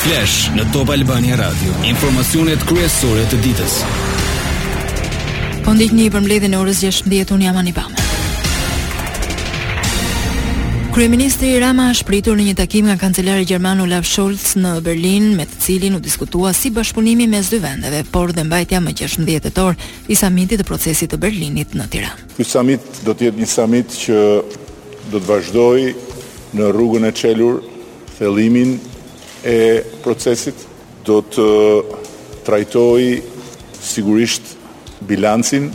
Flash në Top Albania Radio, informacionet kryesore të ditës. Po ndihni përmbledhjen e orës 16:00, unë jam Anibame. Kryeministri Rama është pritur në një takim nga kancelari gjerman Olaf Scholz në Berlin, me të cilin u diskutua si bashkëpunimi mes dy vendeve, por dhe mbajtja më 16 tetor i samitit të procesit të Berlinit në Tiranë. Ky samit do të jetë një samit që do të vazhdojë në rrugën e çelur Thellimin e procesit do të trajtojë sigurisht bilancin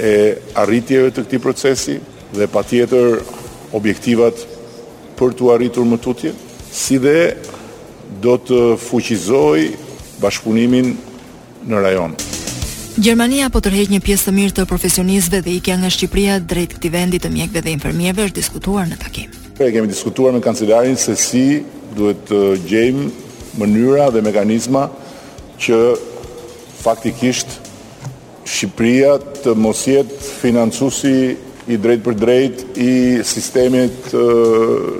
e arritjeve të këtij procesi dhe patjetër objektivat për t'u arritur më tutje, si dhe do të fuqizojë bashkëpunimin në rajon. Gjermania po tërheq një pjesë të mirë të profesionistëve dhe ikja nga Shqipëria drejt këtij vendi të mjekëve dhe infermierëve është diskutuar në takim. Ne kemi diskutuar me kancelarin se si duhet të gjejmë mënyra dhe mekanizma që faktikisht Shqipëria të mos jetë financuesi i drejtpërdrejtë i sistemit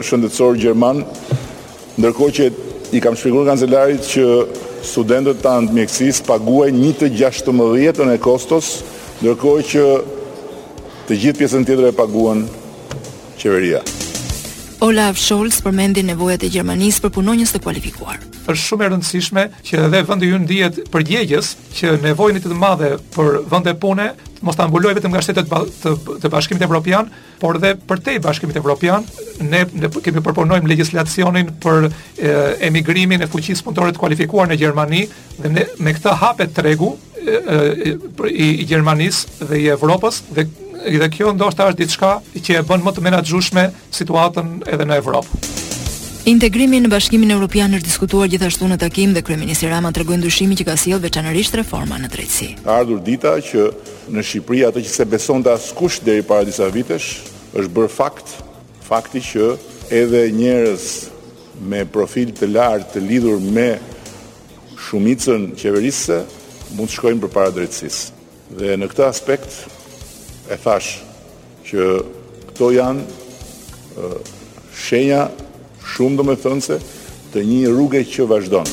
shëndetësor gjerman Ndërkohë që i kam shpjeguar kancelarit që studentët tanë të mjekësisë paguajnë një të gjashtëmbëdhjetën e kostos, ndërkohë që të gjithë pjesën tjetër e paguan qeveria. Olaf Scholz përmendi nevojat e Gjermanisë për punonjës të kualifikuar është shumë e rëndësishme që edhe vendi ynë ndihet përgjegjës që nevojën e tij të madhe për vende pune mos ta mbulojë vetëm nga shtetet të, të Bashkimit Evropian, por dhe përtej Bashkimit Evropian, ne, ne kemi proponojmë legislacionin për e, emigrimin e fuqisë punëtore të kualifikuar në Gjermani, dhe ne, me këtë hapet tregu e, e, i, i Gjermanisë dhe i Evropës, dhe dhe kjo ndoshta është diçka që e bën më të menaxhueshme situatën edhe në Evropë. Integrimi në Bashkimin Evropian është diskutuar gjithashtu në takim dhe kryeministri Rama tregoi ndryshimin që ka sjellë veçanërisht reforma në drejtësi. Ka ardhur dita që Në Shqipëri atë që s'e besonte askush deri para disa vitesh, është bërë fakt, fakti që edhe njerëz me profil të lartë të lidhur me shumicën qeverisëse mund të shkojnë përpara drejtësisë. Dhe në këtë aspekt e thashë që këto janë shenja shumë domethënëse të një rruge që vazhdon.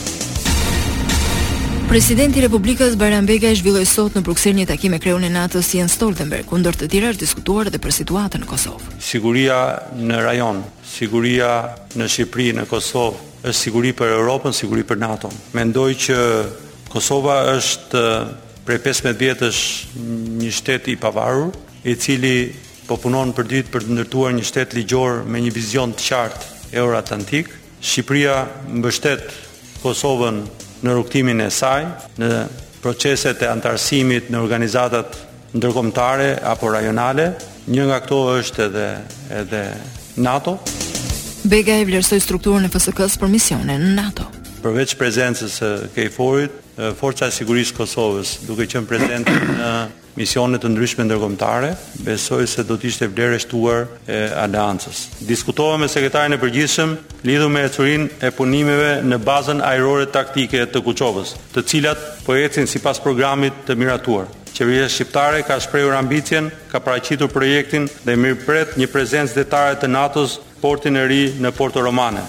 Presidenti i Republikës Bajram Begaj zhvilloi sot në Bruksel një takim me kreun e NATO-s Jens Stoltenberg, ku ndër të tjera është diskutuar edhe për situatën në Kosovë. Siguria në rajon, siguria në Shqipëri, në Kosovë, është siguri për Europën, siguri për NATO-n. Mendoj që Kosova është prej 15 vjetësh një shtet i pavarur, i cili po punon përditë për të ndërtuar një shtet ligjor me një vizion të qartë euroatlantik. Shqipëria mbështet Kosovën në rrugëtimin e saj, në proceset e anëtarësimit në organizatat ndërkombëtare apo rajonale. Një nga këto është edhe edhe NATO. Bega e vlerësoi strukturën e FSK-së për misione në NATO. Përveç prezencës së KFOR-it, Forca e Sigurisë së Kosovës, duke qenë prezente në misione të ndryshme ndërkombëtare, besoj se do të ishte vlerë e shtuar e Aleancës. Diskutova me Sekretarin e Përgjithshëm lidhur me ecurinë e punimeve në Bazën Ajrore Taktike të Kuçovës, të cilat po ecin sipas programit të miratuar. Qeveria shqiptare ka shprehur ambicien, ka paraqitur projektin dhe mirëpret një prezencë detare të NATO-s portin e ri në Porto Romane.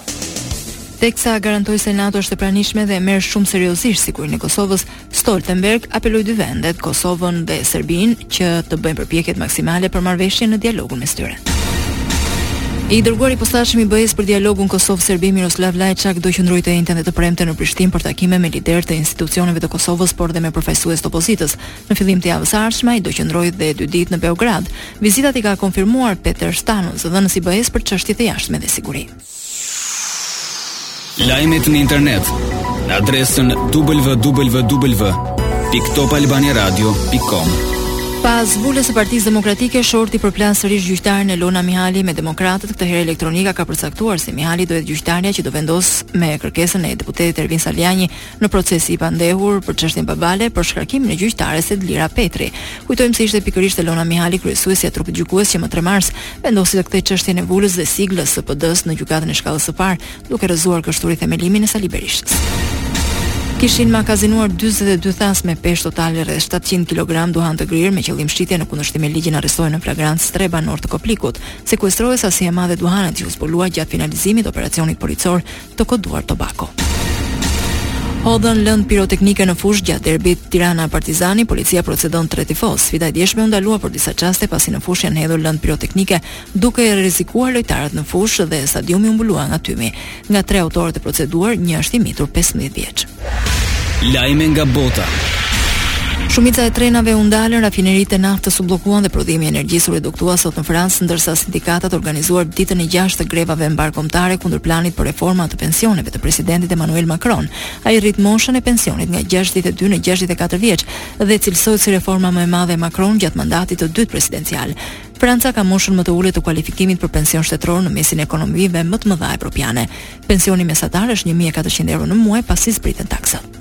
Teksa garantoi se NATO është e pranishme dhe e merr shumë seriozisht sigurinë e Kosovës, Stoltenberg apeloi dy vendet, Kosovën dhe Serbinë, që të bëjnë përpjekjet maksimale për marrëveshje në dialogun mes tyre. I dërguari i posaçëm i BE-së për dialogun Kosovë-Serbi Miroslav Lajçak do qëndrojë të enjten dhe të premten në Prishtinë për takime me liderë të institucioneve të Kosovës, por dhe me përfaqësues të opozitës, Në fillim të javës së ardhshme ai do qëndrojë dhe dy ditë në Beograd. Vizitat i ka konfirmuar Peter Stano, zëdhënës i BE-së për çështje të jashtme dhe siguri. Lajmet në internet në adresën www.topalbaniaradio.com Pas vulës së Partisë Demokratike, shorti përplas sërish gjyqtaren Elona Mihali me demokratët. Këtë herë elektronika ka përcaktuar se Mihali do të jetë gjyqtarja që do vendosë mbi kërkesën e deputetit Ervin Salianji në proces i pandehur për çështjen Babale për shkarkimin e gjyqtares Edlira Petri. Kujtojmë se ishte pikërisht Elona Mihali kryesuesja e trupit gjykues që më 3 mars vendosi të kthejë çështjen e vulës dhe siglës së PD-së në gjykatën e shkallës së parë, duke rrëzuar kështu rithemelimin e Sali Berishës. Kishin magazinuar 42 thasë me peshë totale rreth 700 kg duhan të grirë me qëllim shitje në kundërshtim me ligjin arrestohen në flagrancë tre banorë të Koplikut. Sekuestrohet sasi e madhe duhani që u zbulua gjatë finalizimit të operacionit policor të koduar tobako. Hodhën lëndë piroteknike në fushë gjatë derbit Tirana Partizani, policia procedon tre tifozë. Sfida e djeshme u ndalua për disa çaste pasi në fushë janë hedhur lëndë piroteknike, duke rrezikuar lojtarët në fushë dhe stadiumi u mbulua nga tymi. Nga tre autorët e proceduar, një është i mitur 15 vjeç. Lajme nga bota. Shumica e trenave u ndalën, rafineritë e naftës u bllokuan dhe prodhimi i energjisë u reduktua sot në Francë, ndërsa sindikatat organizuan ditën e gjashtë të grevave mbarëkombëtare kundër planit për reforma të pensioneve të presidentit Emmanuel Macron. Ai rrit moshën e pensionit nga 62 në 64 vjeç dhe cilësohet si reforma më e madhe e Macron gjatë mandatit të dytë presidencial. Franca ka moshën më të ulët të kualifikimit për pension shtetëror në mesin e ekonomive më të mëdha evropiane. Pensioni mesatar është një mijë e katërqind euro në muaj pasi zbriten taksat.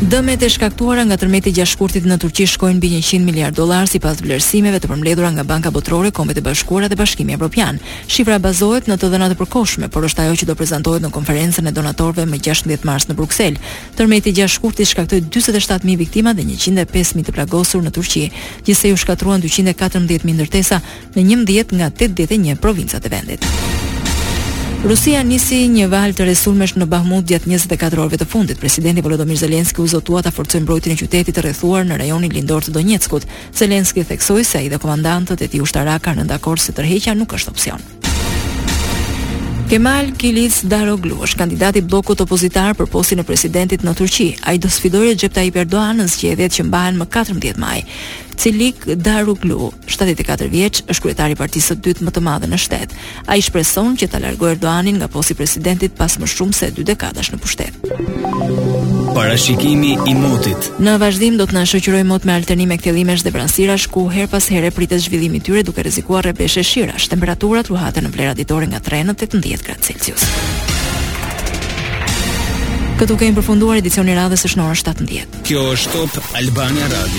Dëmet e shkaktuara nga tërmeti i gjashtë shkurtit në Turqi shkojnë mbi 100 miliard dollarë sipas vlerësimeve të përmbledhura nga Banka Botërore, Kombet e Bashkuara dhe Bashkimi Evropian. Shifra bazohet në të dhëna të përkohshme, por është ajo që do prezantohet në konferencën e donatorëve më 16 mars në Bruksel. Tërmeti i gjashtë shkurtit shkaktoi 47000 viktima dhe 105000 të plagosur në Turqi, gjithsej u shkatërruan 214000 ndërtesa, në njëmbëdhjetë nga tetëdhjetë e një provincat e vendit. Rusia nisi një valë të re sulmesh në Bahmut gjatë njëzet e katër orëve të fundit. Presidenti Volodymyr Zelensky u zotua ta forcojë mbrojtjen e qytetit të rrethuar në rajonin lindor të Donjeckut. Zelensky theksoi se ai dhe komandantët e tij ushtarakë kanë rënë dakord se tërheqja nuk është opsion. Kemal Kilicdaroglu është kandidat i blokut opozitar për postin e presidentit në Turqi. Ai do sfidojë Recep Tayyip Erdogan në zgjedhjet që mbahen më 14 maj. Kilicdaroglu, 74 vjeç, është kryetari i partisë së dytë më të madhe në shtet. Ai shpreson që ta largojë Erdoganin nga posti i presidentit pas më shumë se dy dekadash në pushtet. Parashikimi i motit. Në vazhdim do të na shoqërojë mot me alternime kthjellimesh dhe vranësirash ku herë pas here pritet zhvillimi i tyre duke rrezikuar rrebeshe shirash. Temperaturat luhaten në vlera ditore nga 3 në 18 gradë Celsius. Këtu kemi përfunduar edicionin, i radhës është në orën 17. Kjo është Top Albania Radio.